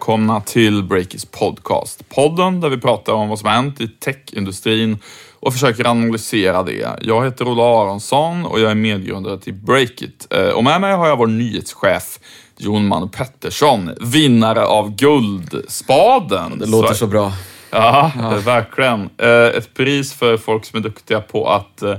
Välkomna till Breakits podcast. Podden där vi pratar om vad som har hänt i techindustrin och försöker analysera det. Jag heter Ola Aronsson och jag är medgrundare till Breakit. Eh, och med mig har jag vår nyhetschef Jon Manu Pettersson, vinnare av Guldspaden. Det låter så bra. Ja, ja. verkligen. Eh, ett pris för folk som är duktiga på att eh,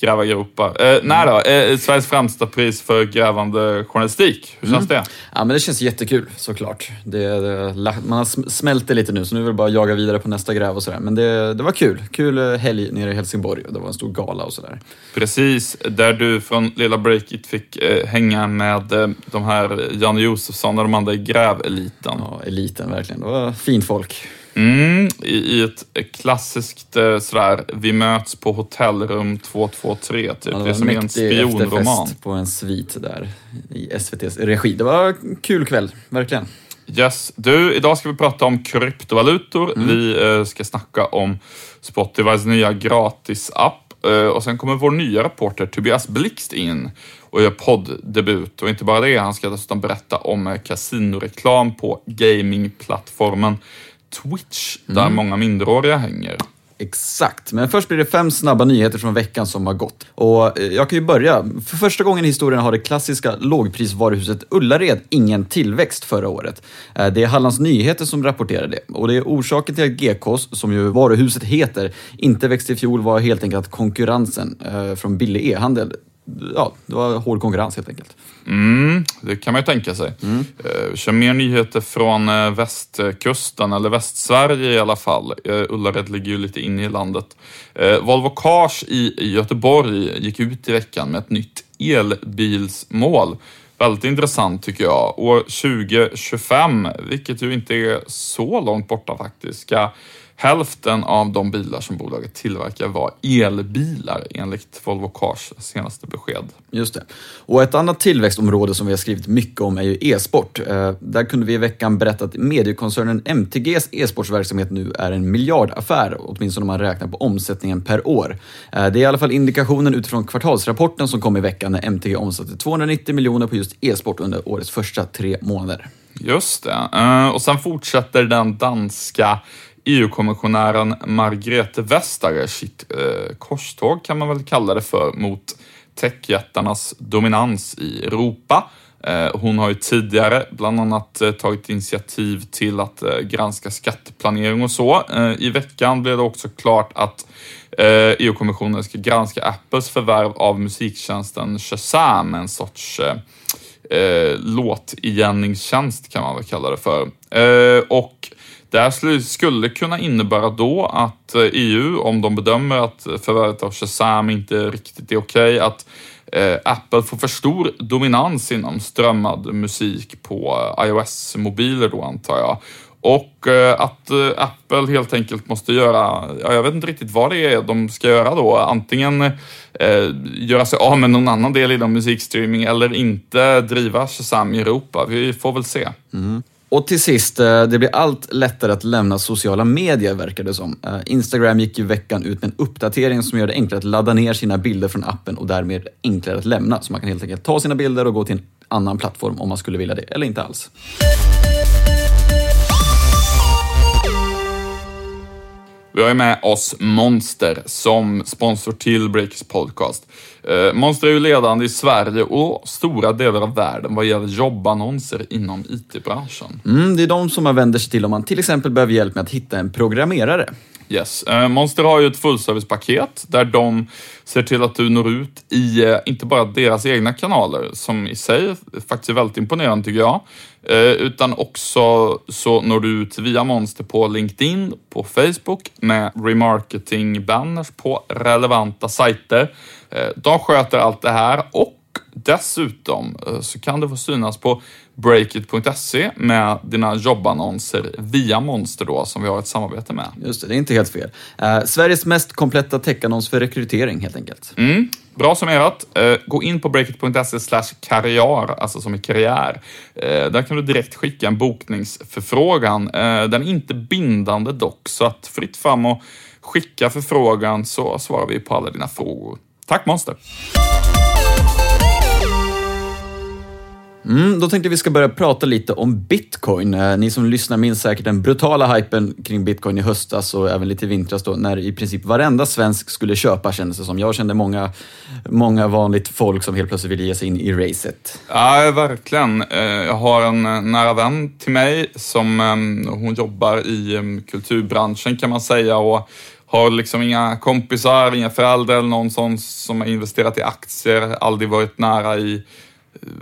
gräva gropar. Eh, nej då, eh, Sveriges främsta pris för grävande journalistik. Hur känns mm. det? Ja, men det känns jättekul såklart. Det, det, man har smält det lite nu, så nu är det bara jaga vidare på nästa gräv och sådär. Men det, det var kul. Kul eh, helg nere i Helsingborg det var en stor gala och sådär. Precis, där du från Lilla Breakit fick eh, hänga med eh, de här Janne Josefsson och de andra i gräveliten. Ja, eliten verkligen. Det var fint folk. Mm, i, i ett klassiskt eh, sådär, vi möts på hotellrum 223, typ. Ja, det, det är som en spionroman. på en svit där i SVTs regi. Det var en kul kväll, verkligen. Yes. Du, idag ska vi prata om kryptovalutor. Mm. Vi eh, ska snacka om Spotifys nya gratisapp eh, och sen kommer vår nya reporter Tobias Blixt in och gör podddebut. Och inte bara det, han ska dessutom berätta om eh, kasinoreklam på gamingplattformen Twitch, där mm. många minderåriga hänger. Exakt, men först blir det fem snabba nyheter från veckan som har gått. Och eh, jag kan ju börja. För första gången i historien har det klassiska lågprisvaruhuset Ullared ingen tillväxt förra året. Eh, det är Hallands Nyheter som rapporterar det. Och det är orsaken till att GKs, som ju varuhuset heter, inte växte i fjol var helt enkelt att konkurrensen eh, från billig e-handel ja, det var hård konkurrens helt enkelt. Mm, det kan man ju tänka sig. Mm. Uh, kör mer nyheter från uh, västkusten, eller Västsverige i alla fall. Uh, Ullared ligger ju lite inne i landet. Volvo Cars i Göteborg gick ut i veckan med ett nytt elbilsmål. Väldigt intressant tycker jag. År 2025, vilket ju inte är så långt borta faktiskt, ska Hälften av de bilar som bolaget tillverkar var elbilar enligt Volvo Cars senaste besked. Just det. Och ett annat tillväxtområde som vi har skrivit mycket om är ju e-sport. Eh, där kunde vi i veckan berätta att mediekoncernen MTGs e-sportsverksamhet nu är en miljardaffär, åtminstone om man räknar på omsättningen per år. Eh, det är i alla fall indikationen utifrån kvartalsrapporten som kom i veckan när MTG omsatte 290 miljoner på just e-sport under årets första tre månader. Just det. Eh, och sen fortsätter den danska EU-kommissionären Margrethe Vestager sitt eh, korståg kan man väl kalla det för mot techjättarnas dominans i Europa. Eh, hon har ju tidigare bland annat eh, tagit initiativ till att eh, granska skatteplanering och så. Eh, I veckan blev det också klart att eh, EU-kommissionen ska granska Apples förvärv av musiktjänsten Shazam, en sorts eh, eh låtigenkänningstjänst kan man väl kalla det för. Eh, och det här skulle kunna innebära då att eh, EU, om de bedömer att förvärvet av Shazam inte riktigt är okej, okay, att eh, Apple får för stor dominans inom strömmad musik på eh, iOS-mobiler då antar jag. Och att Apple helt enkelt måste göra, jag vet inte riktigt vad det är de ska göra då. Antingen eh, göra sig av med någon annan del inom musikstreaming eller inte driva Shazam i Europa. Vi får väl se. Mm. Och till sist, eh, det blir allt lättare att lämna sociala medier verkar det som. Eh, Instagram gick i veckan ut med en uppdatering som gör det enklare att ladda ner sina bilder från appen och därmed enklare att lämna. Så man kan helt enkelt ta sina bilder och gå till en annan plattform om man skulle vilja det, eller inte alls. Vi har ju med oss Monster som sponsor till Breakers podcast. Eh, Monster är ju ledande i Sverige och stora delar av världen vad gäller jobbannonser inom IT-branschen. Mm, det är de som man vänder sig till om man till exempel behöver hjälp med att hitta en programmerare. Yes. Eh, Monster har ju ett fullservicepaket där de ser till att du når ut i, eh, inte bara deras egna kanaler, som i sig faktiskt är väldigt imponerande tycker jag, Eh, utan också så når du ut via Monster på LinkedIn, på Facebook med remarketing-banners på relevanta sajter. Eh, de sköter allt det här och dessutom eh, så kan du få synas på breakit.se med dina jobbannonser via Monster då, som vi har ett samarbete med. Just det, det är inte helt fel. Eh, Sveriges mest kompletta techannons för rekrytering helt enkelt. Mm, bra summerat. Eh, gå in på breakit.se slash karriär, alltså som i karriär. Eh, där kan du direkt skicka en bokningsförfrågan. Eh, den är inte bindande dock, så att fritt fram och skicka förfrågan så svarar vi på alla dina frågor. Tack Monster! Mm, då tänkte vi ska börja prata lite om bitcoin. Eh, ni som lyssnar minns säkert den brutala hypen kring bitcoin i höstas och även lite i vintras då, när i princip varenda svensk skulle köpa kändes det som. Jag kände många, många vanligt folk som helt plötsligt ville ge sig in i racet. Ja, verkligen. Eh, jag har en eh, nära vän till mig som ehm, hon jobbar i ehm, kulturbranschen kan man säga och har liksom inga kompisar, inga föräldrar eller någon sån som har investerat i aktier, aldrig varit nära i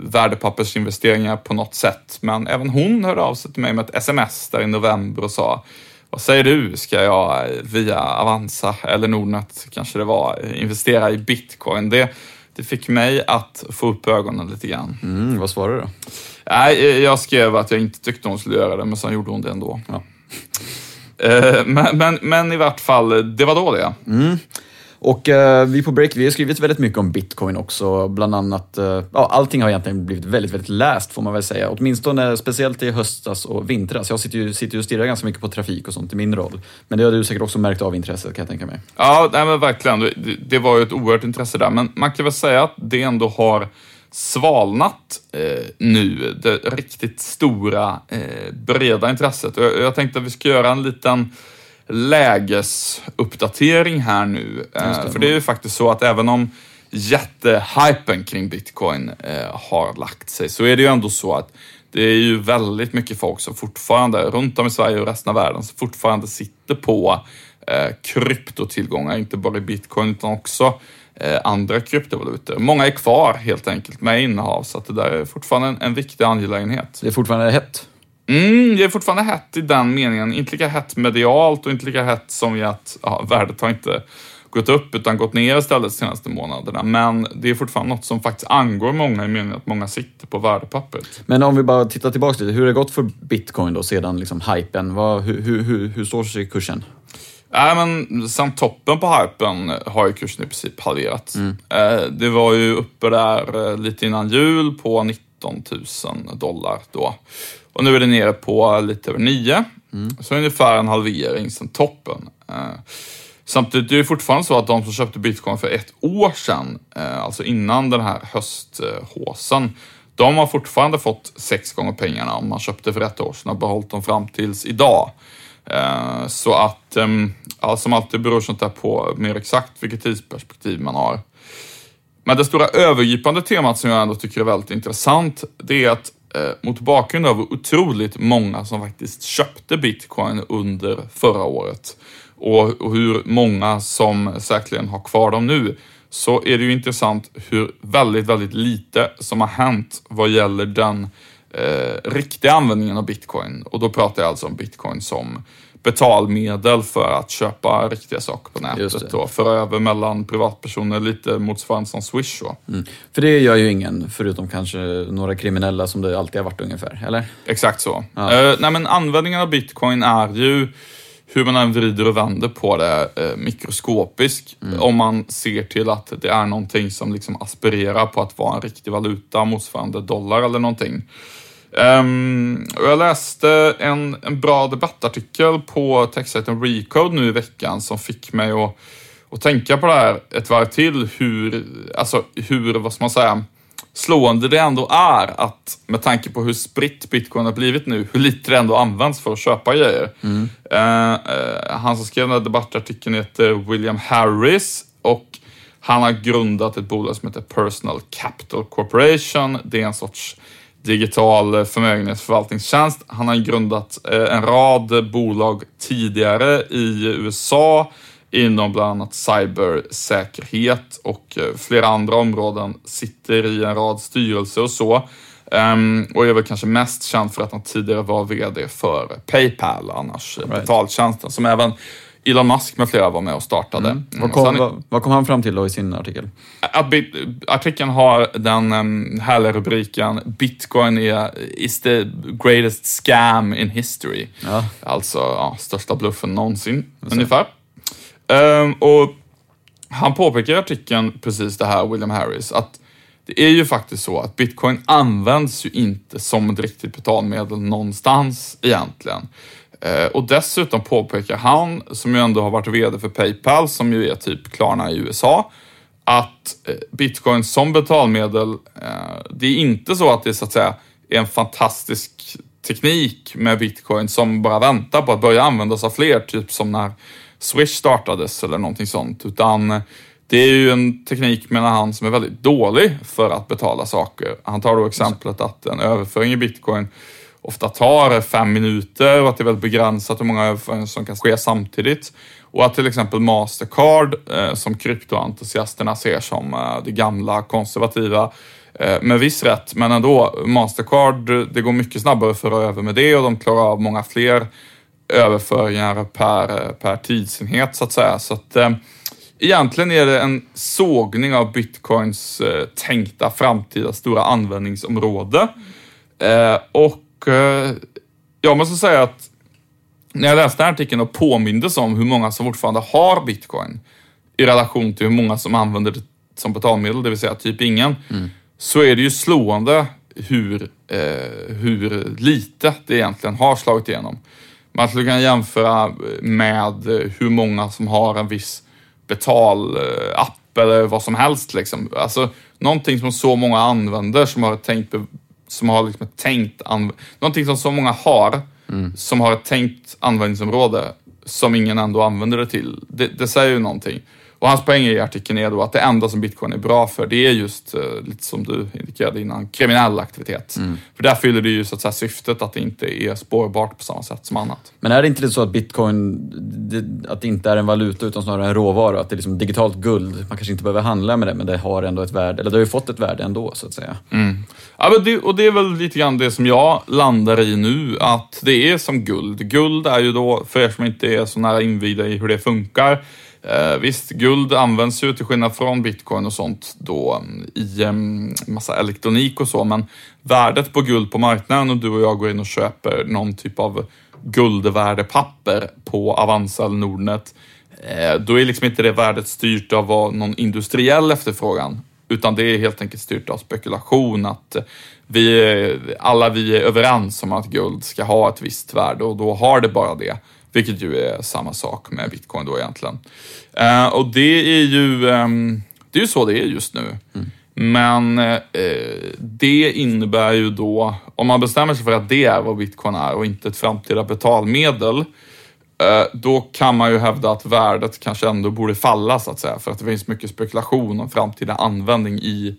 värdepappersinvesteringar på något sätt. Men även hon hörde av sig till mig med ett sms där i november och sa vad säger du, ska jag via Avanza eller Nordnet kanske det var, investera i bitcoin? Det, det fick mig att få upp ögonen lite grann. Mm, vad svarade du då? Nej, jag skrev att jag inte tyckte hon skulle göra det, men sen gjorde hon det ändå. Ja. Eh, men, men, men, i vart fall, det var då det. Mm. Och eh, vi på Break, vi har skrivit väldigt mycket om bitcoin också. Bland annat, eh, ja, allting har egentligen blivit väldigt, väldigt läst får man väl säga. Åtminstone speciellt i höstas och vintras. Jag sitter ju, sitter ju och stirrar ganska mycket på trafik och sånt i min roll. Men det har du säkert också märkt av intresset kan jag tänka mig. Ja, nej, men verkligen. Det, det var ju ett oerhört intresse där. Men man kan väl säga att det ändå har svalnat eh, nu, det riktigt stora, eh, breda intresset. Jag, jag tänkte att vi ska göra en liten lägesuppdatering här nu. Det. Eh, för det är ju faktiskt så att även om jättehypen kring bitcoin eh, har lagt sig så är det ju ändå så att det är ju väldigt mycket folk som fortfarande, runt om i Sverige och resten av världen, som fortfarande sitter på eh, kryptotillgångar, inte bara i bitcoin utan också andra kryptovalutor. Många är kvar helt enkelt med innehav, så att det där är fortfarande en, en viktig angelägenhet. Det är fortfarande hett? Mm, det är fortfarande hett i den meningen. Inte lika hett medialt och inte lika hett som i att ja, värdet har inte gått upp utan gått ner istället de senaste månaderna. Men det är fortfarande något som faktiskt angår många i meningen att många sitter på värdepappret. Men om vi bara tittar tillbaka lite, hur har det gått för bitcoin då sedan liksom hypen? Vad, hur, hur, hur, hur står sig kursen? Nej, men sen toppen på hypen har ju kursen i princip halverats. Mm. Eh, det var ju uppe där eh, lite innan jul på 19 000 dollar då. Och nu är det nere på lite över 9. Mm. Så ungefär en halvering sen toppen. Eh, samtidigt är det fortfarande så att de som köpte bitcoin för ett år sedan, eh, alltså innan den här hösthåsen, de har fortfarande fått sex gånger pengarna om man köpte för ett år sedan och behållit dem fram tills idag. Eh, så att, ehm, som alltid beror sånt där på mer exakt vilket tidsperspektiv man har. Men det stora övergripande temat som jag ändå tycker är väldigt intressant, det är att Eh, mot bakgrund av otroligt många som faktiskt köpte bitcoin under förra året och, hur många som säkerligen har kvar dem nu, så är det ju intressant hur väldigt, väldigt lite som har hänt vad gäller den eh, riktiga användningen av bitcoin. Och då pratar jag alltså om bitcoin som betalmedel för att köpa riktiga saker på nätet och föra över mellan privatpersoner lite motsvarande som Swish. Mm. För det gör ju ingen, förutom kanske några kriminella som det alltid har varit ungefär, eller? Exakt så. Ja. Uh, nej, men användningen av bitcoin är ju hur man än vrider och vänder på det eh, mikroskopisk. Mm. Om man ser till att det är någonting som liksom aspirerar på att vara en riktig valuta motsvarande dollar eller någonting. Um, jag läste en, en bra debattartikel på textsajten Recode nu i veckan som fick mig att, att tänka på det här ett varv till. Hur, alltså hur, vad ska man säga, slående det ändå är att med tanke på hur spritt bitcoin har blivit nu, hur lite det ändå används för att köpa grejer. Mm. Uh, uh, han som skrev den här debattartikeln heter William Harris och han har grundat ett bolag som heter Personal Capital Corporation. Det är en sorts digital förmögenhetsförvaltningstjänst. Han har grundat eh, en rad bolag tidigare i USA inom bland annat cybersäkerhet och eh, flera andra områden. Sitter i en rad styrelser och så. Um, och är väl kanske mest känd för att han tidigare var VD för Paypal, annars right. betaltjänsten, som även Elon Musk med flera var med och startade. Mm. Vad, kom, han, vad, vad, kom, han fram till då i sin artikel? artikeln har den um, härliga rubriken Bitcoin är is the greatest scam in history. Ja. Alltså ja, största bluffen någonsin, ungefär. Um, och han påpekar i artikeln precis det här, William Harris, att det är ju faktiskt så att bitcoin används ju inte som ett riktigt betalmedel någonstans egentligen. Eh, och dessutom påpekar han, som ju ändå har varit VD för Paypal, som ju är typ Klarna i USA, att eh, bitcoin som betalmedel, eh, det är inte så att det så att säga är en fantastisk teknik med bitcoin som bara väntar på att börja användas av fler, typ som när Swish startades eller någonting sånt, utan det är ju en teknik, menar han, som är väldigt dålig för att betala saker. Han tar då exemplet att en överföring i bitcoin ofta tar fem minuter och att det är väldigt begränsat hur många överföringar som kan ske samtidigt. Och att till exempel Mastercard, eh, som kryptoentusiasterna ser som eh, det gamla konservativa, eh, med viss rätt, men ändå, Mastercard, det går mycket snabbare att föra över med det och de klarar av många fler överföringar per, eh, per tidsenhet så att säga. Så att, eh, egentligen är det en sågning av bitcoins eh, tänkta framtida stora användningsområde. Eh, och jag måste säga att när jag läste den här artikeln och påmindes om hur många som fortfarande har bitcoin i relation till hur många som använder det som betalmedel, det vill säga typ ingen, mm. så är det ju slående hur, eh, hur lite det egentligen har slagit igenom. Man skulle kunna jämföra med hur många som har en viss betalapp eller vad som helst. Liksom. Alltså, någonting som så många använder som har tänkt, som har liksom ett tänkt någonting som så många har mm. som har ett tänkt användningsområde som ingen ändå använder det till. Det, det säger ju någonting. Och hans poäng i artikeln är då att det enda som bitcoin är bra för, det är just, uh, lite som du indikerade innan, kriminell aktivitet. Mm. För där fyller det ju så att säga syftet att det inte är spårbart på samma sätt som annat. Men är det inte lite så att bitcoin, det, att det inte är en valuta utan snarare en råvara? Att det är liksom digitalt guld, man kanske inte behöver handla med det, men det har ändå ett värde, eller det har ju fått ett värde ändå så att säga. Mm. Ja, men det, och det är väl lite grann det som jag landar i nu, att det är som guld. Guld är ju då, för er som inte är så nära invigda i hur det funkar, Eh, visst, guld används ju till skillnad från bitcoin och sånt då mm, i eh, massa elektronik och så, men värdet på guld på marknaden och du och jag går in och köper någon typ av guldvärdepapper på Avanza eller Nordnet, eh, då är liksom inte det värdet styrt av någon industriell efterfrågan, utan det är helt enkelt styrt av spekulation att eh, vi, eh, alla vi är överens om att guld ska ha ett visst värde och då har det bara det. Vilket ju är samma sak med bitcoin då egentligen. Uh, och det är ju um, det är ju så det är just nu. Mm. Men uh, det innebär ju då, om man bestämmer sig för att det är vad bitcoin är och inte ett framtida betalmedel, uh, då kan man ju hävda att värdet kanske ändå borde falla så att säga, för att det finns mycket spekulation om framtida användning i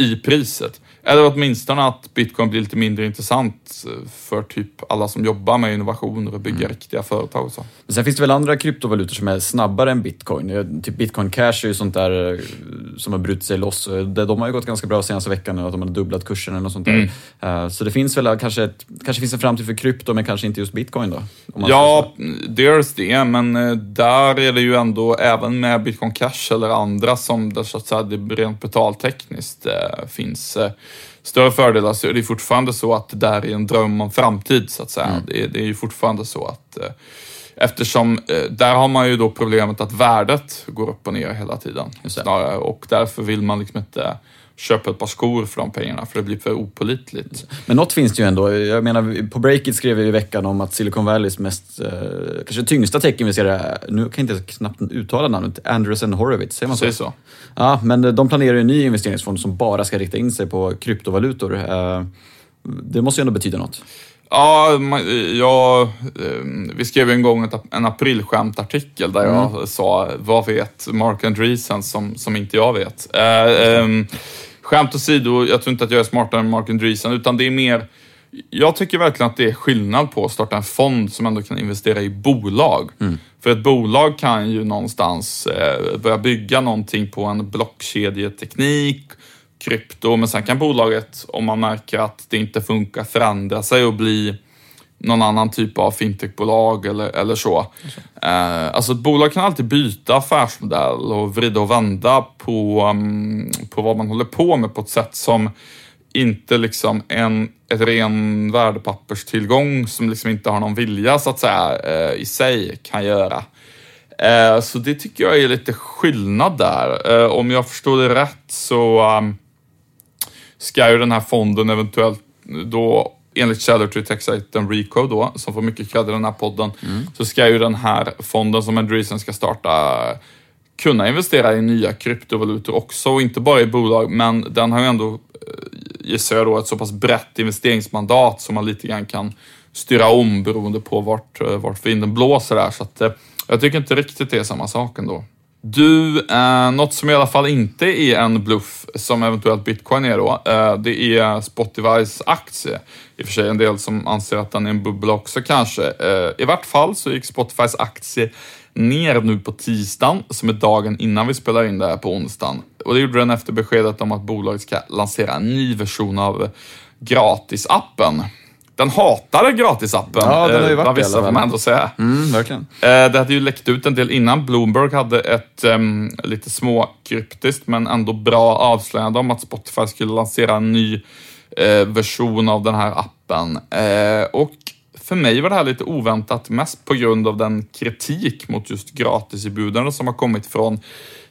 i priset. Eller åtminstone att bitcoin blir lite mindre intressant för typ alla som jobbar med innovationer och bygger mm. riktiga företag och så. Men sen finns det väl andra kryptovalutor som är snabbare än bitcoin? Typ bitcoin cash är ju sånt där eh, som har brutit sig loss. De har ju gått ganska bra senaste veckan nu, att de har dubblat kursen eller något sånt där. Mm. Eh, så det finns väl kanske, ett, kanske finns en framtid för krypto, men kanske inte just bitcoin då? Ja, there's det, men eh, där är det ju ändå, även med bitcoin cash eller andra som där så att säga, det rent betaltekniskt finns eh, större fördelar så är det fortfarande så att det där är en dröm om framtid så att säga. Mm. Det, är, det är ju fortfarande så att eh, Eftersom eh, där har man ju då problemet att värdet går upp och ner hela tiden. Snarare, och därför vill man liksom inte köpa ett par skor för de pengarna för det blir för opolitligt. Men något finns det ju ändå. Jag menar, på Breakit skrev vi i veckan om att Silicon Valleys mest, eh, kanske tyngsta techinvesterare, nu kan jag inte knappt uttala namnet, Andreessen Horowitz, säger man så? så? Ja, men de planerar ju en ny investeringsfond som bara ska rikta in sig på kryptovalutor. Eh, det måste ju ändå betyda något. Ja, jag, eh, vi skrev en gång en aprilskämtartikel där jag mm. sa, vad vet Mark Andreessen som, som inte jag vet? Äh, ähm, Skämt åsido, jag tror inte att jag är smartare än Mark Andreessen, utan det är mer... Jag tycker verkligen att det är skillnad på att starta en fond som ändå kan investera i bolag. Mm. För ett bolag kan ju någonstans eh, börja bygga någonting på en blockkedjeteknik, krypto, men sen kan bolaget, om man märker att det inte funkar, förändra sig och bli någon annan typ av fintechbolag eller, eller så. Eh, alltså ett bolag kan alltid byta affärsmodell och vrida och vända på, um, på vad man håller på med på ett sätt som inte liksom en ett ren värdepapperstillgång som liksom inte har någon vilja så att säga eh, i sig kan göra. Eh, så det tycker jag är lite skillnad där. Eh, om jag förstår det rätt så um, ska ju den här fonden eventuellt då enligt källor till techsajten Rico då, som får mycket cred i den här podden, mm. så ska ju den här fonden som Andreessen ska starta kunna investera i nya kryptovalutor också, och inte bara i bolag, men den har ju ändå, eh, gissar jag då, ett så pass brett investeringsmandat som man lite grann kan styra om beroende på vart, eh, vart vinden blåser där. Så att, eh, jag tycker inte riktigt det är samma sak ändå. Du, eh, något som i alla fall inte är en bluff, som eventuellt bitcoin är då, eh, det är Spotifys aktie. I och för sig en del som anser att den är en bubbla också kanske. Eh, I vart fall så gick Spotifys aktie ner nu på tisdagen, som är dagen innan vi spelar in det här på onsdagen. Och det gjorde den efter beskedet om att bolaget ska lansera en ny version av gratisappen. Den hatade gratisappen, Ja, den har ju varit vad vissa får man ändå säga. Mm, verkligen. Eh, Det hade ju läckt ut en del innan. Bloomberg hade ett um, lite småkryptiskt men ändå bra avslöjande om att Spotify skulle lansera en ny eh, version av den här appen. Eh, och för mig var det här lite oväntat, mest på grund av den kritik mot just gratiserbjudanden som har kommit från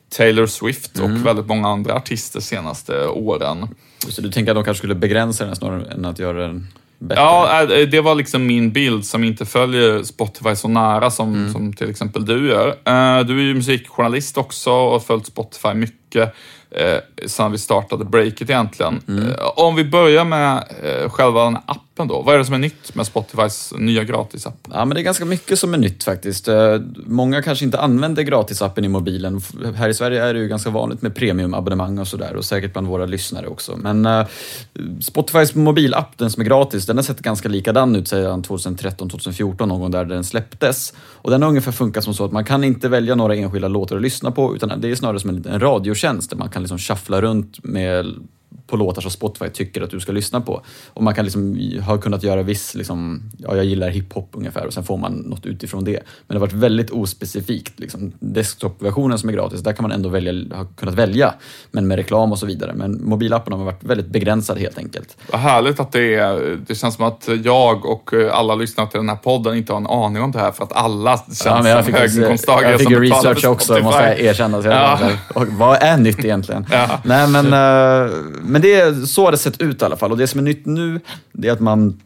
Taylor Swift och väldigt många andra artister senaste åren. Så du tänker att de kanske skulle begränsa den snarare än att göra den bättre? Ja, äh, det var liksom min bild som inte följer Spotify så nära som, som till exempel du gör. Eh, Du är ju musikjournalist också och har följt Spotify mycket eh, sedan vi startade breaket egentligen. Eh, Om vi börjar med själva den här appen då. Vad är det som är nytt med Spotifys nya gratisapp? Ja, men det är ganska mycket som är nytt faktiskt. Eh, många kanske inte använder gratisappen i mobilen. Här i Sverige är det ju ganska vanligt med premiumabonnemang och sådär och säkert bland våra lyssnare också. Men eh, Spotifys mobilapp, den som är gratis, den har sett ganska likadan ut sedan 2013-2014 någon gång där den släpptes. Och den har ungefär funkat som så att man kan inte välja några enskilda låtar att lyssna på utan det är snarare som en liten radiotjänst där man kan liksom shuffla runt med på låtar som Spotify tycker att du ska lyssna på. Och man kan liksom ha kunnat göra viss, liksom, ja jag gillar hiphop ungefär och sen får man något utifrån det. Men det har varit väldigt ospecifikt. Liksom. Desktop-versionen som är gratis, där kan man ändå välja, ha kunnat välja, men med reklam och så vidare. Men mobilappen har varit väldigt begränsad helt enkelt. Vad härligt att det är. Det känns som att jag och eh, alla lyssnare till den här podden inte har en aning om det här för att alla känns Ja, jag som höginkomsttagare jag fick ju research också, måste jag erkänna. Så jag Ja. vad är nytt egentligen? Ja. Nej, men, men det är, så har det sett ut i alla fall. Och det som är nytt nu, det är att man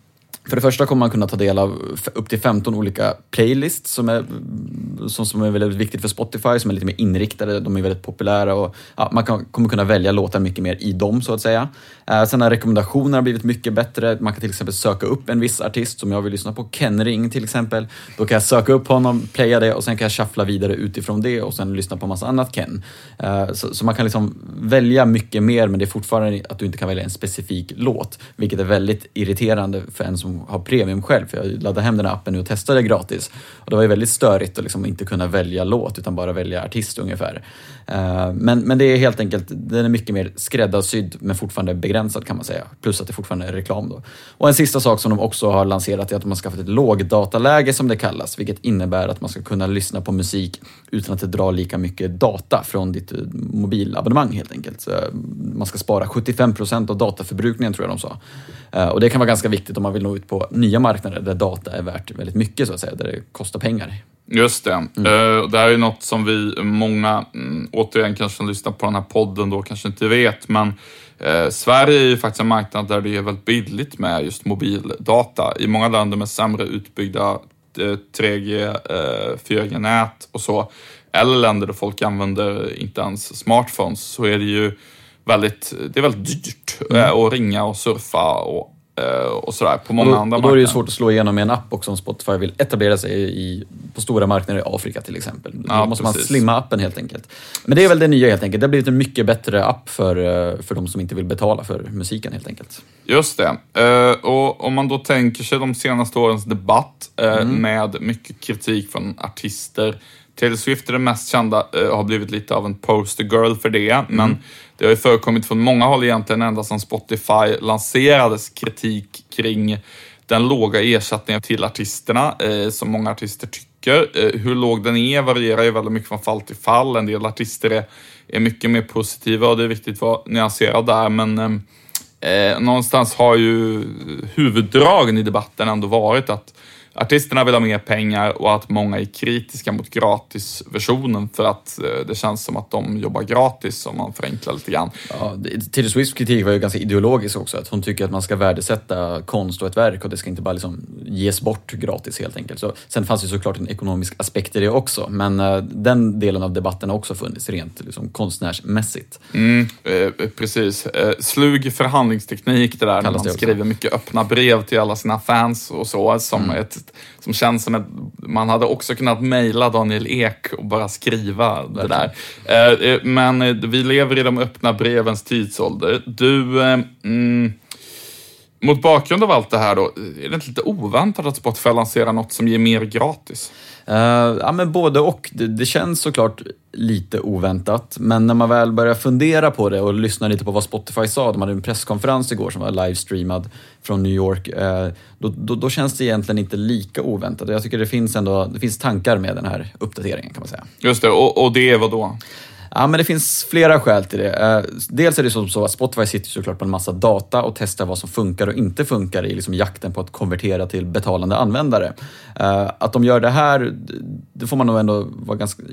för det första kommer man kunna ta del av upp till 15 olika playlists som är, som, som är väldigt viktigt för Spotify, som är lite mer inriktade, de är väldigt populära och ja, man kan, kommer kunna välja låtar mycket mer i dem så att säga. Eh, sen har rekommendationerna blivit mycket bättre. Man kan till exempel söka upp en viss artist som jag vill lyssna på, Ken Ring till exempel. Då kan jag söka upp honom, playa det och sen kan jag shuffla vidare utifrån det och sen lyssna på massa annat Ken. Eh, så, så man kan liksom välja mycket mer men det är fortfarande att du inte kan välja en specifik låt, vilket är väldigt irriterande för en som Liksom har premium själv. För jag laddade hem den här appen nu och testade gratis och det var ju väldigt störigt att liksom inte kunna välja låt utan bara välja artist ungefär. Eh, men, men det är helt enkelt, den är mycket mer skräddarsydd men fortfarande begränsad kan man säga. Plus att det fortfarande är reklam då. Och en sista sak som de också har lanserat är att de har skaffat ett lågdataläge som det kallas, vilket innebär att man ska kunna lyssna på musik utan att det drar lika mycket data från ditt eh, mobilabonnemang helt enkelt. Så, eh, man ska spara 75 procent av dataförbrukningen tror jag de sa. Eh, Och det kan vara ganska viktigt om man vill nå ut på nya marknader där data är värt väldigt mycket så att säga, där det kostar pengar. Just det. Eh, det här är något som vi, många, mm, återigen kanske som lyssnar på den här podden då kanske inte vet, men eh, Sverige är ju faktiskt en marknad där det är väldigt billigt med just mobildata. I många länder med sämre utbyggda eh, 3G, eh, 4G-nät och så, eller länder där folk använder inte ens smartphones, så är det ju väldigt, det är väldigt dyrt eh, att ringa och surfa och, eh, och sådär på Och många då, andra och då är det ju marknader. svårt att slå igenom med en app också om Spotify vill etablera sig i, på stora marknader i Afrika till exempel. Då Ja, måste man precis. slimma appen helt enkelt. Men det är väl det nya helt enkelt. Det har blivit en mycket bättre app för, eh, för de som inte vill betala för musiken helt enkelt. Just det. Och om man då tänker sig de senaste årens debatt eh, med mycket kritik från artister. Taylor Swift är den mest kända, har blivit lite av en poster girl för det. Men det har ju förekommit från många håll egentligen ända sedan Spotify lanserades kritik kring den låga ersättningen till artisterna, eh, som många artister tycker. Eh, hur låg den är varierar ju väldigt mycket från fall till fall. En del artister är, är mycket mer positiva och det är viktigt att vara nyanserad där, men Eh, eh någonstans har ju huvuddragen i debatten ändå varit att artisterna vill ha mer pengar och att många är kritiska mot gratisversionen för att eh, det känns som att de jobbar gratis om man förenklar lite grann. Ja, Taylor Swifts kritik var ju ganska ideologisk också, att hon tycker att man ska värdesätta konst och ett verk och det ska inte bara liksom ges bort gratis helt enkelt. Så, sen fanns ju såklart en ekonomisk aspekt i det också, men uh, den delen av debatten har också funnits rent liksom, konstnärsmässigt. Mm, eh, precis. Eh, slug förhandlingsteknik det där, Kallas när man skriver mycket öppna brev till alla sina fans och så, som, mm. ett, som känns som att man hade också kunnat mejla Daniel Ek och bara skriva det där. Eh, eh, men eh, vi lever i de öppna brevens tidsålder. Du, mm, mot bakgrund av allt det här då, är det inte lite oväntat att Spotify lanserar något som ger mer gratis? Uh, ja, men både och. Det, det, känns såklart lite oväntat, men när man väl börjar fundera på det och lyssna lite på vad Spotify sa, de hade en presskonferens igår som var livestreamad från New York, uh, då, då, då, känns det egentligen inte lika oväntat. Jag tycker det finns ändå det finns tankar med den här uppdateringen kan man säga. Just det, och, och det är vad då? Ja, men det finns flera skäl till det. Eh, dels är det som så att Spotify sitter såklart på en massa data och testar vad som funkar och inte funkar i liksom jakten på att konvertera till betalande användare. Eh, att de gör det här, det får man nog ändå vara ganska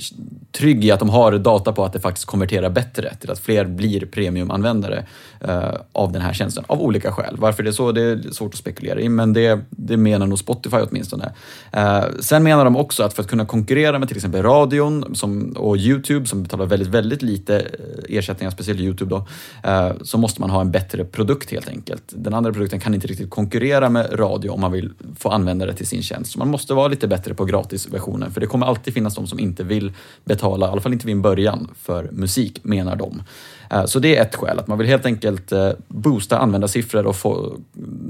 trygg i att de har data på att det faktiskt konverterar bättre till att fler blir premiumanvändare Eh, av den här tjänsten, av olika skäl. Varför det är så, det är svårt att spekulera i, men det, det menar nog Spotify åtminstone. Eh, sen menar de också att för att kunna konkurrera med till exempel radion som, och Youtube som betalar väldigt väldigt lite eh, ersättningar, speciellt Youtube då, eh, så måste man ha en bättre produkt helt enkelt. Den andra produkten kan inte riktigt konkurrera med radio om man vill få använda det till sin tjänst. Så man måste vara lite bättre på gratisversionen, för det kommer alltid finnas de som inte vill betala, i alla fall inte vid en början, för musik, menar de. Eh, så det är ett skäl, att man vill helt enkelt boosta användarsiffror och få,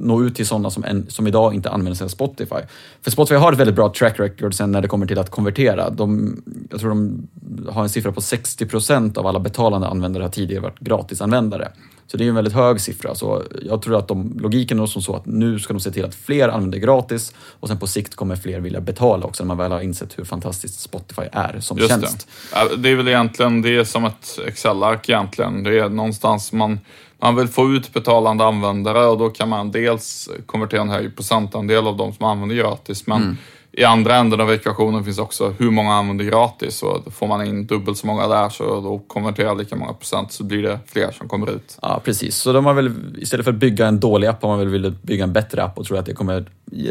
nå ut till sådana som, en, som idag inte använder sig av Spotify. För Spotify har ett väldigt bra track record sen när det kommer till att konvertera. De, jag tror de har en siffra på 60 procent av alla betalande användare har tidigare varit gratisanvändare. Så det är en väldigt hög siffra. Så jag tror att de, logiken är som så att nu ska de se till att fler använder gratis och sen på sikt kommer fler vilja betala också när man väl har insett hur fantastiskt Spotify är som Just tjänst. Det. det är väl egentligen, det är som ett Excel-ark egentligen. Det är någonstans man man vill få ut betalande användare och då kan man dels konvertera en hög procentandel av de som använder gratis, men mm i andra änden av ekvationen finns också hur många använder gratis och får man in dubbelt så många där så då konverterar lika många procent så blir det fler som kommer ut. Ja, precis. Så de har väl, istället för att bygga en dålig app har man väl velat bygga en bättre app och tror att det kommer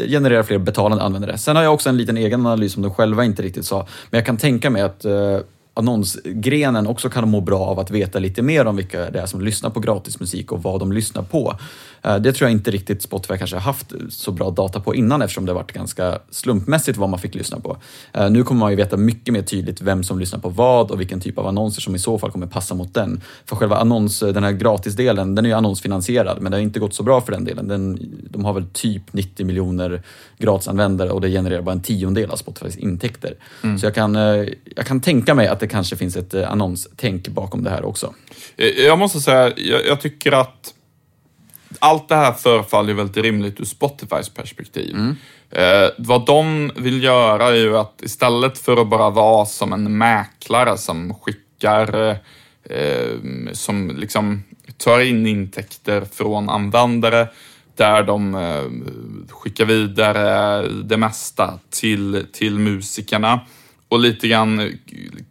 generera fler betalande användare. Sen har jag också en liten egen analys som de själva inte riktigt sa, men jag kan tänka mig att eh, annonsgrenen också kan må bra av att veta lite mer om vilka det är som lyssnar på gratismusik och vad de lyssnar på. Eh, det tror jag inte riktigt Spotify kanske har haft så bra data på innan eftersom det har varit ganska slumpmässigt vad man fick lyssna på. Eh, nu kommer man ju veta mycket mer tydligt vem som lyssnar på vad och vilken typ av annonser som i så fall kommer passa mot den. För själva annons, den här gratisdelen, den är ju annonsfinansierad men det har inte gått så bra för den delen. Den, de har väl typ 90 miljoner gratisanvändare och det genererar bara en tiondel av Spotifys intäkter. Mm. Så jag kan, eh, jag kan tänka mig att det kanske finns ett annonstänk bakom det här också. Jag måste säga, jag, jag tycker att allt det här förefaller väldigt rimligt ur Spotifys perspektiv. Mm. Eh, vad de vill göra är ju att istället för att bara vara som en mäklare som skickar, eh, som liksom tar in intäkter från användare där de eh, skickar vidare det mesta till, till musikerna och lite grann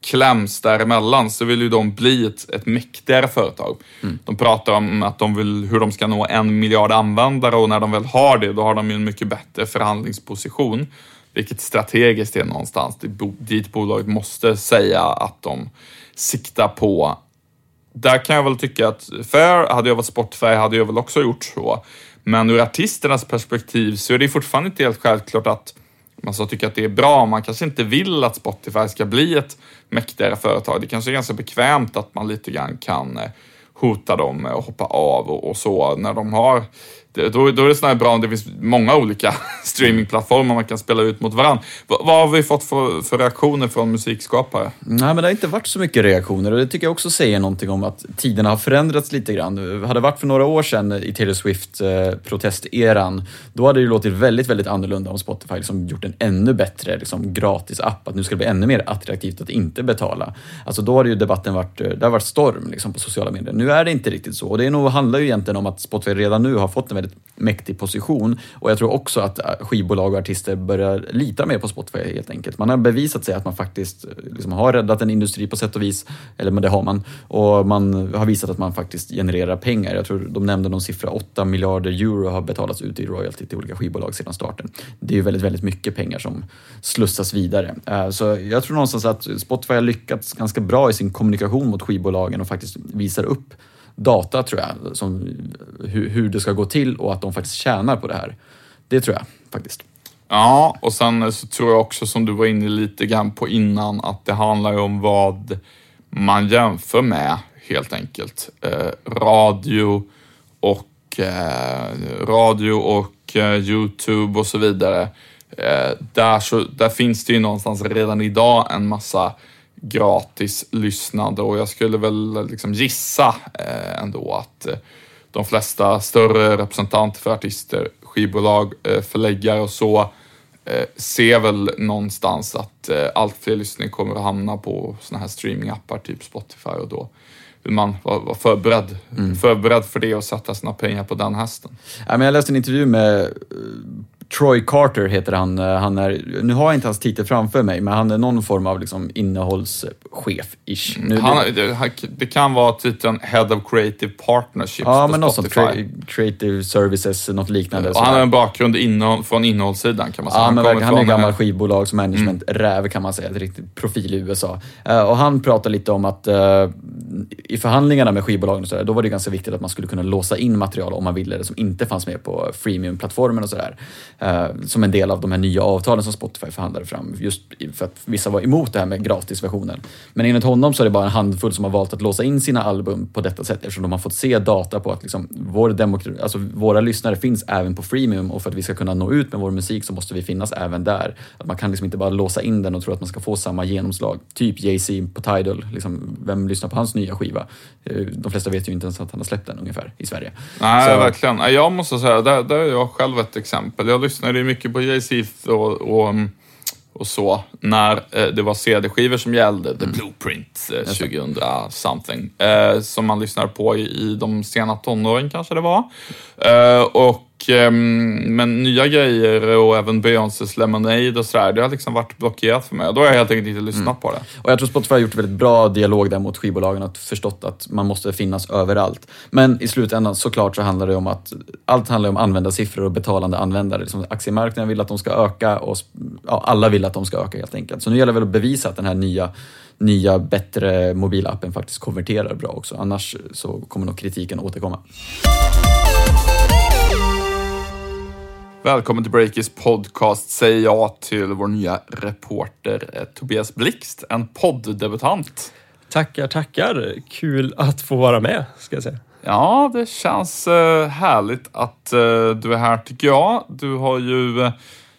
kläms däremellan så vill ju de bli ett, ett mäktigare företag. Mm. De pratar om att de vill, hur de ska nå en miljard användare och när de väl har det, då har de ju en mycket bättre förhandlingsposition. Vilket strategiskt är någonstans dit bolaget måste säga att de siktar på. Där kan jag väl tycka att, för hade jag varit Spotify hade jag väl också gjort så. Men ur artisternas perspektiv så är det fortfarande inte helt självklart att man tycker att det är bra. Man kanske inte vill att Spotify ska bli ett mäktigare företag. Det kanske är ganska bekvämt att man lite grann kan eh, hota dem med att hoppa av och, och så när de har då, då är det snarare bra om det finns många olika streamingplattformar man kan spela ut mot varandra. V vad har vi fått för, för, reaktioner från musikskapare? Nej, men det har inte varit så mycket reaktioner och det tycker jag också säger någonting om att tiderna har förändrats lite grann. Hade Det varit för några år sedan i Taylor Swift-protesteran, då hade det låtit väldigt, väldigt annorlunda om Spotify liksom gjort en ännu bättre liksom, gratis app, att nu ska det bli ännu mer attraktivt att inte betala. Alltså då har ju debatten varit, det har varit storm liksom, på sociala medier. Nu är det inte riktigt så och det är nog, handlar ju egentligen om att Spotify redan nu har fått en väldigt mäktig position. Och jag tror också att äh, skivbolag och artister börjar lita mer på Spotify helt enkelt. Man har bevisat sig att man faktiskt äh, liksom har räddat en industri på sätt och vis, eller men det har man. Och man har visat att man faktiskt genererar pengar. Jag tror de nämnde någon siffra, 8 miljarder euro har betalats ut i royalty till olika skivbolag sedan starten. Det är ju väldigt, väldigt mycket pengar som slussas vidare. Äh, så jag tror någonstans att Spotify har lyckats ganska bra i sin kommunikation mot skivbolagen och faktiskt visar upp data tror jag, som, hur, hur det ska gå till och att de faktiskt tjänar på det här. Det tror jag faktiskt. Ja, och sen så tror jag också som du var inne lite grann på innan att det handlar om vad man jämför med helt enkelt. Eh, radio och eh, radio och eh, Youtube och så vidare. Eh, där, så, där finns det ju någonstans redan idag en massa gratis lyssnande och jag skulle väl liksom gissa eh, ändå att eh, de flesta större representanter för artister, skivbolag, eh, förläggare och så ser väl någonstans att allt fler lyssningar kommer att hamna på såna här streamingappar, typ Spotify och då vill man vara, förberedd, mm. förberedd för det och sätta sina pengar på den hästen. Ja, men jag läste en intervju med Troy Carter heter han. Eh, han är, nu har jag inte hans titel framför mig, men han är någon form av liksom innehållschef-ish. Mm. Han, det, det, kan vara titeln Head of Creative Partnerships Ja, men något sånt. creative Services, något liknande. Och han har en bakgrund innehåll, från innehållssidan kan man säga. Ja, han, men han är gammal skivbolags management-räv mm. kan man säga. Ett riktigt profil i USA. Uh, och han pratar lite om att i förhandlingarna med skivbolagen och så där, då var det ganska viktigt att man skulle kunna låsa in material om man ville det som inte fanns med på freemium-plattformen och sådär. Eh, som en del av de här nya avtalen som Spotify förhandlade fram. Just för att vissa var emot det här med gratisversionen. Men enligt honom så är det bara en handfull som har valt att låsa in sina album på detta sätt eftersom de har fått se data på att liksom vår alltså våra lyssnare finns även på freemium och för att vi ska kunna nå ut med vår musik så måste vi finnas även där. Att man kan liksom inte bara låsa in den och tro att man ska få samma genomslag. Typ Jay-Z på Tidal, liksom, vem lyssnar på hans nya skiva? Eh, de flesta vet ju inte ens att han har släppt den ungefär i Sverige. Nej, så... verkligen. Jag måste säga, där, där är jag själv ett exempel. Jag lyssnade mycket på Jay-Z och, och, och, så när eh, det var CD-skivor som gällde, The mm. Blueprint eh, 2000 something, eh, som man lyssnade på i, i de sena tonåren kanske det var. Eh, och men nya grejer och även Beyoncés Lemonade och sådär, det har liksom varit blockerat för mig. Då har jag helt enkelt inte lyssnat mm. på det. Och jag tror Spotify har gjort väldigt bra dialog där mot skivbolagen och förstått att man måste finnas överallt. Men i slutändan såklart så handlar det om att allt handlar om användarsiffror och betalande användare. Liksom aktiemarknaden vill att de ska öka och ja, alla vill att de ska öka helt enkelt. Så nu gäller det väl att bevisa att den här nya nya, bättre mobilappen faktiskt konverterar bra också. Annars så kommer nog kritiken återkomma. Välkommen till Breakers podcast säger jag till vår nya reporter eh, Tobias Blixt, en podddebutant. Tackar, tackar. Kul att få vara med, ska jag säga. Ja, det känns eh, härligt att eh, du är här tycker jag. Du har ju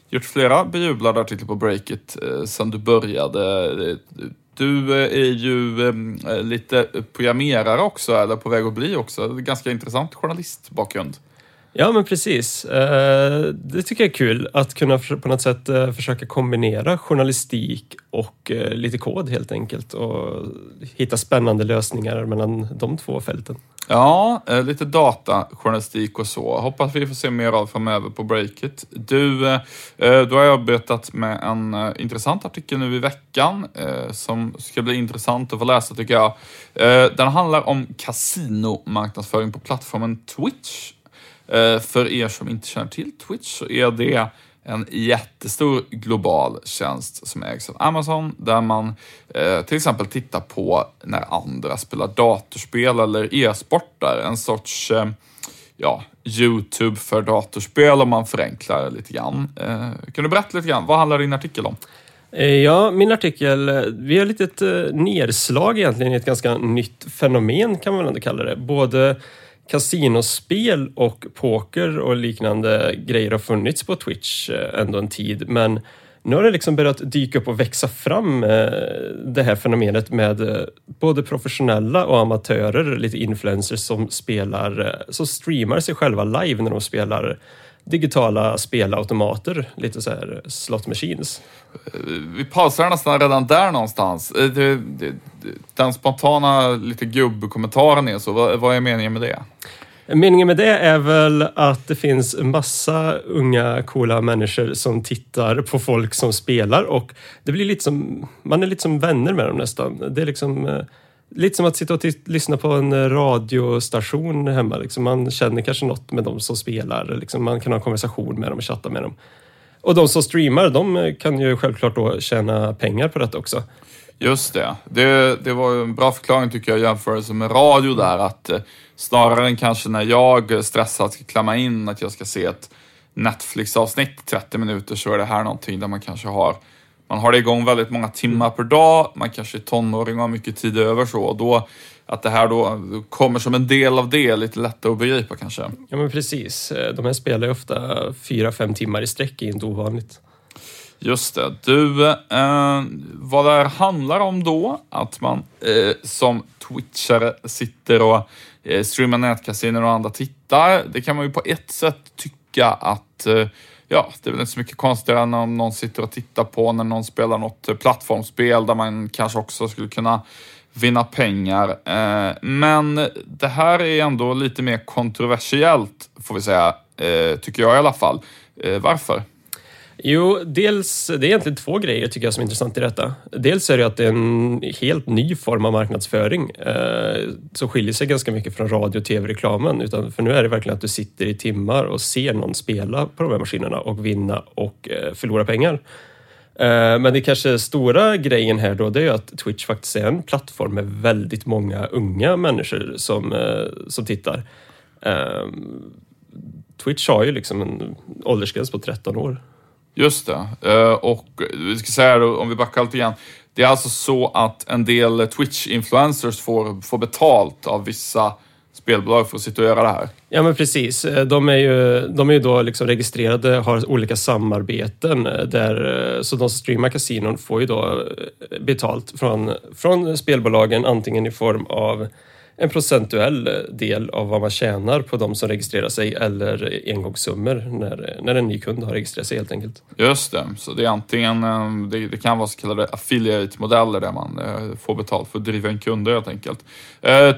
gjort flera bejublade artiklar på Breakit sedan du började. Du är ju lite programmerare också, eller på väg att bli också. Ganska intressant journalistbakgrund. Ja, men precis. Eh, det tycker jag är kul att kunna på något sätt eh, försöka kombinera journalistik och eh, lite kod helt enkelt och hitta spännande lösningar mellan de två fälten. Ja, lite datajournalistik och så. Hoppas vi får se mer av framöver på Breakit. Du, du har arbetat med en intressant artikel nu i veckan som ska bli intressant att få läsa tycker jag. Den handlar om kasinomarknadsföring på plattformen Twitch Eh, för er som inte känner till Twitch så är det en jättestor global tjänst som ägs av Amazon där man eh, till exempel tittar på när andra spelar datorspel eller e-sportar. En sorts eh, ja, YouTube för datorspel om man förenklar lite grann. Eh, kan du berätta lite grann, vad handlar din artikel om? Eh, ja, min artikel, eh, vi har lite ett nedslag egentligen i ett ganska nytt fenomen kan man väl ändå kalla det. Både kasinospel och poker och liknande grejer har funnits på Twitch eh, ändå en tid, men nu har det liksom börjat dyka upp och växa fram eh, det här fenomenet med eh, både professionella och amatörer, lite influencers som spelar, som streamar sig själva live när de spelar digitala spelautomater, lite så här slot machines. Vi pausar nästan redan där någonstans. Det, den spontana lite gubbkommentaren är så, vad, vad är meningen med det? Meningen med det är väl att det finns massa unga coola människor som tittar på folk som spelar och det blir lite som, man är lite som vänner med dem nästan. Det är liksom eh, lite som att sitta och lyssna på en radiostation hemma. Liksom. Man känner kanske något med dem som spelar, liksom. man kan ha en konversation med dem och chatta med dem. Och de som streamar, de kan ju självklart då tjäna pengar på detta också. Just det. Det, det var en bra förklaring tycker jag i jämförelse med radio där. Att eh, snarare än kanske när jag stressat ska klämma in att jag ska se ett Netflix-avsnitt 30 minuter så är det här någonting där man kanske har man har det igång väldigt många timmar per dag, man kanske är tonåring och har mycket tid över så. Och då, att det här då kommer som en del av det, lite lättare att begripa kanske. Ja men precis. De här spelar ju ofta fyra, fem timmar i sträck, är inte ovanligt. Just det. Du, eh, vad det här handlar om då, att man eh, som twitchare sitter och eh, streamar nätkasinon och andra tittar. Det kan man ju på ett sätt tycka att eh, ja, det är väl inte så mycket konstigare än om någon sitter och tittar på när någon spelar något eh, plattformsspel där man kanske också skulle kunna vinna pengar. Eh, men det här är ändå lite mer kontroversiellt, får vi säga, eh, tycker jag i alla fall. Varför? Jo, dels, det är egentligen två grejer tycker jag som är intressant i detta. Dels är det att det är en helt ny form av marknadsföring eh, som skiljer sig ganska mycket från radio och tv-reklamen. Utan för nu är det verkligen att du sitter i timmar och ser någon spela på de här maskinerna och vinna och eh, förlora pengar. Eh, men det kanske stora grejen här då, det är att Twitch faktiskt är en plattform med väldigt många unga människor som, eh, som tittar. Eh, Twitch har ju liksom en åldersgräns på 13 år. Just det. Eh, och vi ska säga då, om vi backar lite grann. Det är alltså så att en del Twitch-influencers får, får betalt av vissa spelbolag för att sitta och göra det här. Ja men precis. Eh, de är ju, de är ju då liksom registrerade, har olika samarbeten eh, där, så de som streamar kasinon får ju då betalt från, från spelbolagen antingen i form av en procentuell eh, del av vad man tjänar på de som registrerar sig eller engångssummor när, när en ny kund har registrerat sig helt enkelt. Just det, så det är antingen, eh, det, det kan vara så kallade affiliate-modeller där man eh, får betalt för att driva in kunder helt enkelt.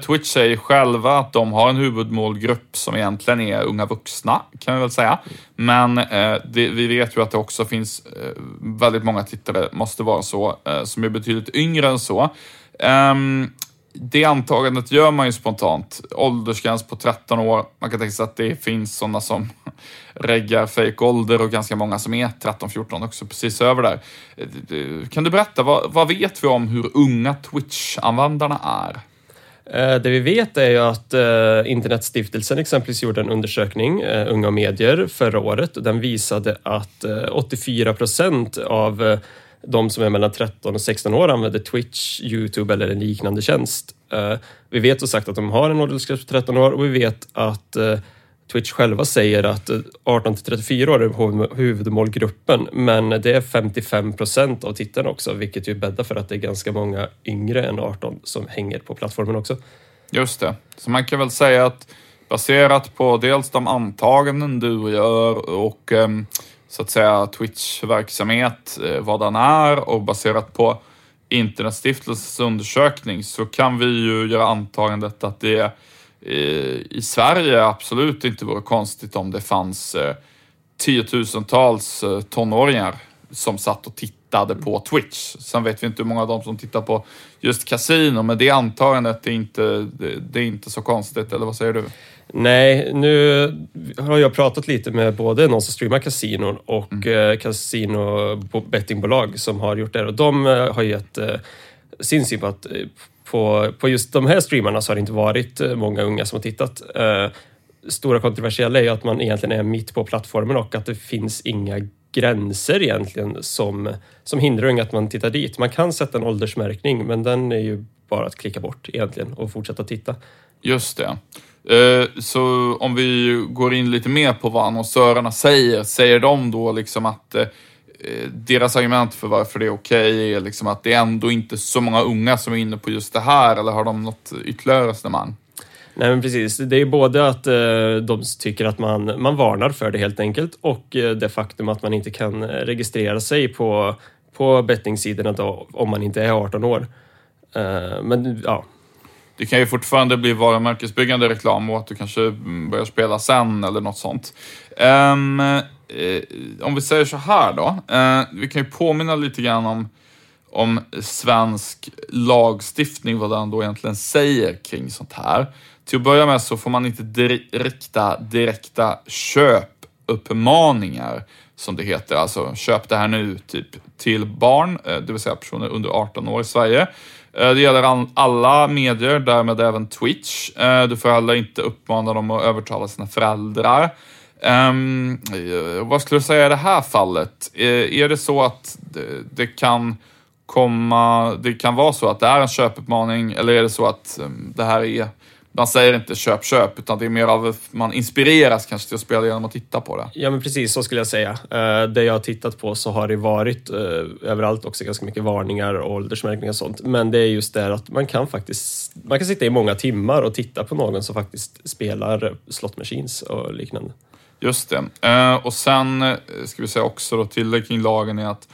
Twitch säger själva att de har en huvudmålgrupp som egentligen är unga vuxna, kan vi väl säga. Men det, vi vet ju att det också finns väldigt många tittare, måste vara så, som är betydligt yngre än så. Um, det antagandet gör man ju spontant. Åldersgräns på 13 år. Man kan tänka sig att det finns sådana som reggar fake ålder och ganska många som är 13-14 också precis över där. Kan du berätta, vad, vad vet vi om hur unga Twitch-användarna är? Eh, det vi vet är ju att eh, Internetstiftelsen exempelvis gjorde en undersökning, eh, Unga och medier, förra året och den visade att 84 procent av de som är mellan 13 och 16 år använder Twitch, Youtube eller en liknande tjänst. Eh, vi vet som sagt att de har en åldersgräns på 13 år och vi vet att eh, Twitch själva säger att eh, 18 till 34 år är huvudmålgruppen, men det är 55 procent av tittarna också, vilket ju bäddar för att det är ganska många yngre än 18 som hänger på plattformen också. Just det, så man kan väl säga att baserat på dels de antaganden du gör och ehm, så att säga Twitch-verksamhet, eh, vad den är och baserat på Internetstiftelsens undersökning så kan vi ju göra antagandet att det eh, i Sverige absolut inte vore konstigt om det fanns eh, tiotusentals tonåringar som satt och tittade på Twitch. Sen vet vi inte hur många av dem som tittar på just kasino, men det antagandet är inte, det är inte så konstigt, eller vad säger du? Nej, nu har jag pratat lite med både någon som streamar kasinon och mm. Eh, kasino bettingbolag som har gjort det och de eh, har gett eh, sin syn på att på, på just de här streamarna så har det inte varit många unga som har tittat. Stora kontroversiella är ju att man egentligen är mitt på plattformen och att det finns inga gränser egentligen som, som hindrar unga att man tittar dit. Man kan sätta en åldersmärkning men den är ju bara att klicka bort egentligen och fortsätta titta. Just det. Eh, så om vi går in lite mer på vad annonsörerna säger, säger de då liksom att eh, deras argument för varför det är okej okay är liksom att det är ändå inte så många unga som är inne på just det här, eller har de något ytterligare resonemang? Nej men precis, det är både att eh, de tycker att man, man varnar för det helt enkelt och det faktum att man inte kan registrera sig på, på bettingsidorna då, om man inte är 18 år. Eh, men ja, det kan ju fortfarande bli varumärkesbyggande reklam och att du kanske börjar spela sen eller något sånt. Um, om vi säger så här då, uh, vi kan ju påminna lite grann om om svensk lagstiftning, vad den då egentligen säger kring sånt här. Till att börja med så får man inte dir rikta direkta köpuppmaningar, som det heter. Alltså, köp det här nu, typ till barn, det vill säga personer under 18 år i Sverige. Eh, det gäller alla medier, därmed även Twitch. Eh, du får heller inte uppmana dem att övertala sina föräldrar. Um, vad skulle du säga i det här fallet? Är det så att det, kan komma, det kan vara så att det är en köpuppmaning eller är det så att ehm, det här är man säger inte köp, köp, utan det är mer av man inspireras kanske till att spela genom att titta på det. Ja, men precis så skulle jag säga. Uh, det jag har tittat på så har det varit uh, överallt också ganska mycket varningar och åldersmärkningar och sånt. Men det är just det att man kan faktiskt, man kan sitta i många timmar och titta på någon som faktiskt spelar slot machines och liknande. Just det. Uh, och sen ska vi säga också då tillägg kring lagen är att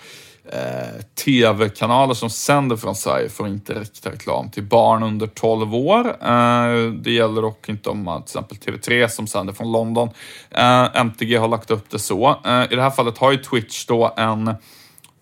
eh, tv-kanaler som sänder från Sverige får inte rikta reklam till barn under 12 år. Eh, det gäller dock inte om man till exempel TV3 som sänder från London. Eh, MTG har lagt upp det så. Eh, I det här fallet har ju Twitch då en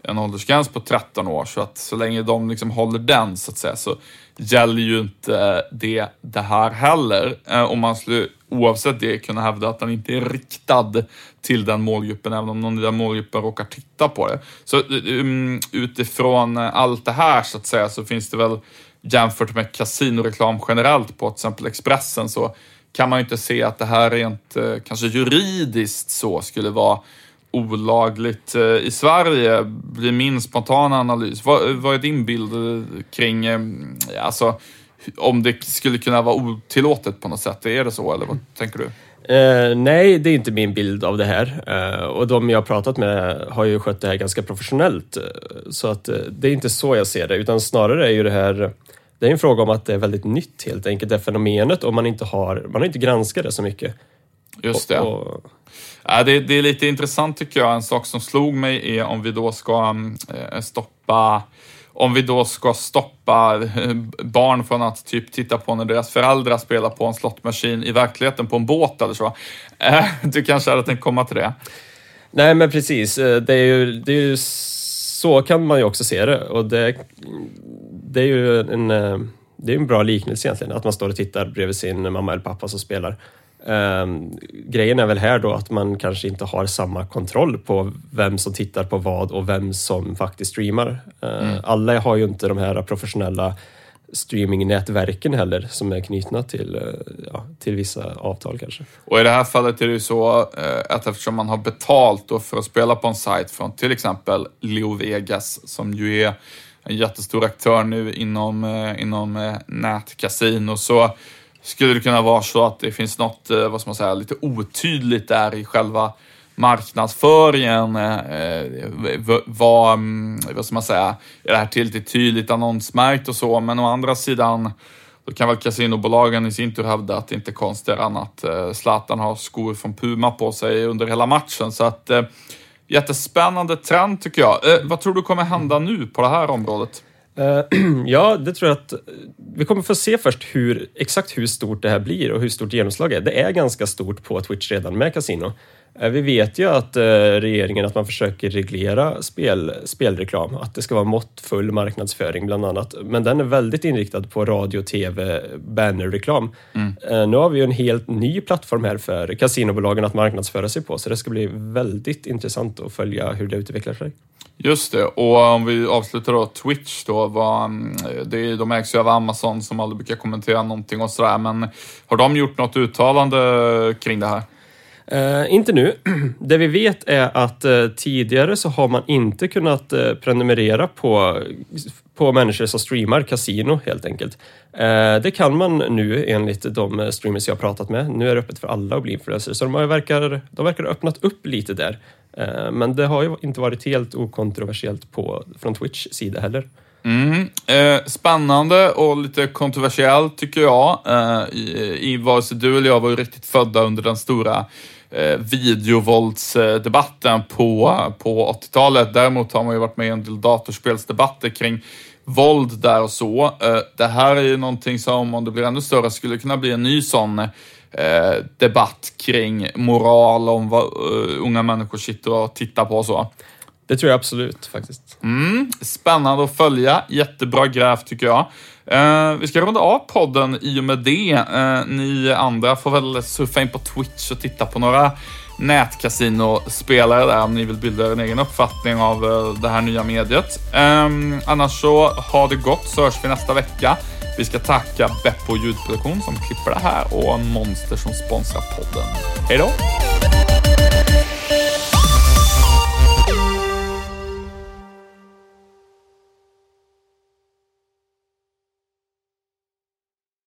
en åldersgräns på 13 år, så att så länge de liksom håller den så att säga så gäller ju inte det, det här heller. Eh, om man skulle oavsett det kunna hävda att den inte är riktad till den målgruppen, även om någon i den målgruppen råkar titta på det. Så um, utifrån allt det här så att säga så finns det väl jämfört med kasinoreklam generellt på till exempel Expressen så kan man ju inte se att det här rent eh, kanske juridiskt så skulle vara olagligt eh, i Sverige, blir min spontana analys. Vad, vad är din bild eh, kring, alltså, om det skulle kunna vara otillåtet på något sätt? Är det så, eller vad tänker du? Uh, nej, det är inte min bild av det här. Uh, och de jag pratat med har ju skött det här ganska professionellt. Uh, så att det är inte så jag ser det, utan snarare är ju det här det är en fråga om att det är väldigt nytt helt enkelt, det fenomenet, och man inte har, man har inte granskat det så mycket. Just det. Och, och... Ja, det, det, är lite intressant tycker jag. En sak som slog mig är om vi då ska äh, stoppa om vi då ska stoppa eh, barn från att typ titta på när deras föräldrar spelar på en slottmaskin i verkligheten på en båt eller så. Eh, du kanske hade tänkt komma till det? Nej, men precis. Eh, det är ju, det är ju så kan man ju också se det och det, det är ju en, det är en bra liknelse egentligen, att man står och tittar bredvid sin mamma eller pappa som spelar. Um, grejen är väl här då att man kanske inte har samma kontroll på vem som tittar på vad och vem som faktiskt streamar. Uh, mm. Alla har ju inte de här professionella streamingnätverken heller som är knutna till, uh, ja, till vissa avtal kanske. Och i det här fallet är det ju så uh, att eftersom man har betalt för att spela på en sajt från till exempel Leo Vegas som ju är en jättestor aktör nu inom, uh, inom nätkasino så skulle det kunna vara så att det finns något, eh, vad ska man säga, lite otydligt där i själva marknadsföringen. Eh, eh vad, mm, vad ska man säga, är det här tillräckligt tydligt annonsmärkt och så, men å andra sidan då kan väl kasinobolagen i sin tur hävda att det inte är konstigare än att eh, Zlatan har skor från Puma på sig under hela matchen. Så att jättespännande trend tycker jag. vad tror du kommer hända nu på det här området? Eh, ja, det tror jag att eh, vi kommer få se först hur, exakt hur stort det här blir och hur stort genomslaget är. Det är ganska stort på Twitch redan med kasino. Uh, vi vet ju att uh, regeringen att man försöker reglera spel, spelreklam, att det ska vara måttfull marknadsföring bland annat. Men den är väldigt inriktad på radio, tv, bannerreklam. Mm. Nu har vi ju en helt ny plattform här för kasinobolagen att marknadsföra sig på, så det ska bli väldigt intressant att följa hur det utvecklar sig. Just det, och om vi avslutar då Twitch då, vad, det, de ägs ju av Amazon som aldrig brukar kommentera någonting och sådär, men har de gjort något uttalande kring det här? Eh, inte nu. Det vi vet är att eh, tidigare så har man inte kunnat eh, prenumerera på, på människor som streamar kasino helt enkelt. Eh, det kan man nu enligt de streamers jag har pratat med. Nu är det öppet för alla att bli influencers, så de, verkar, de verkar ha öppnat upp lite där. Eh, men det har ju inte varit helt okontroversiellt på, från Twitch sida heller. Mm. Eh, spännande och lite kontroversiellt tycker jag. Eh, i, i vare sig du eller jag var ju riktigt födda under den stora eh, videovåldsdebatten på, på 80-talet. Däremot har man ju varit med i en del datorspelsdebatter kring våld där och så. Eh, det här är ju någonting som, om det blir ännu större, skulle kunna bli en ny sån eh, debatt kring moral, om vad uh, unga människor sitter och tittar på och så. Det tror jag absolut faktiskt. Mm, spännande att följa. Jättebra gräv tycker jag. Eh, vi ska runda av podden i och med det. Eh, ni andra får väl surfa in på Twitch och titta på några nätkasinospelare där om ni vill bilda er en egen uppfattning av eh, det här nya mediet. Ehm, annars så ha det gott så hörs vi nästa vecka. Vi ska tacka Beppo ljudproduktion som klipper det här och Monster som sponsrar podden. Hej då!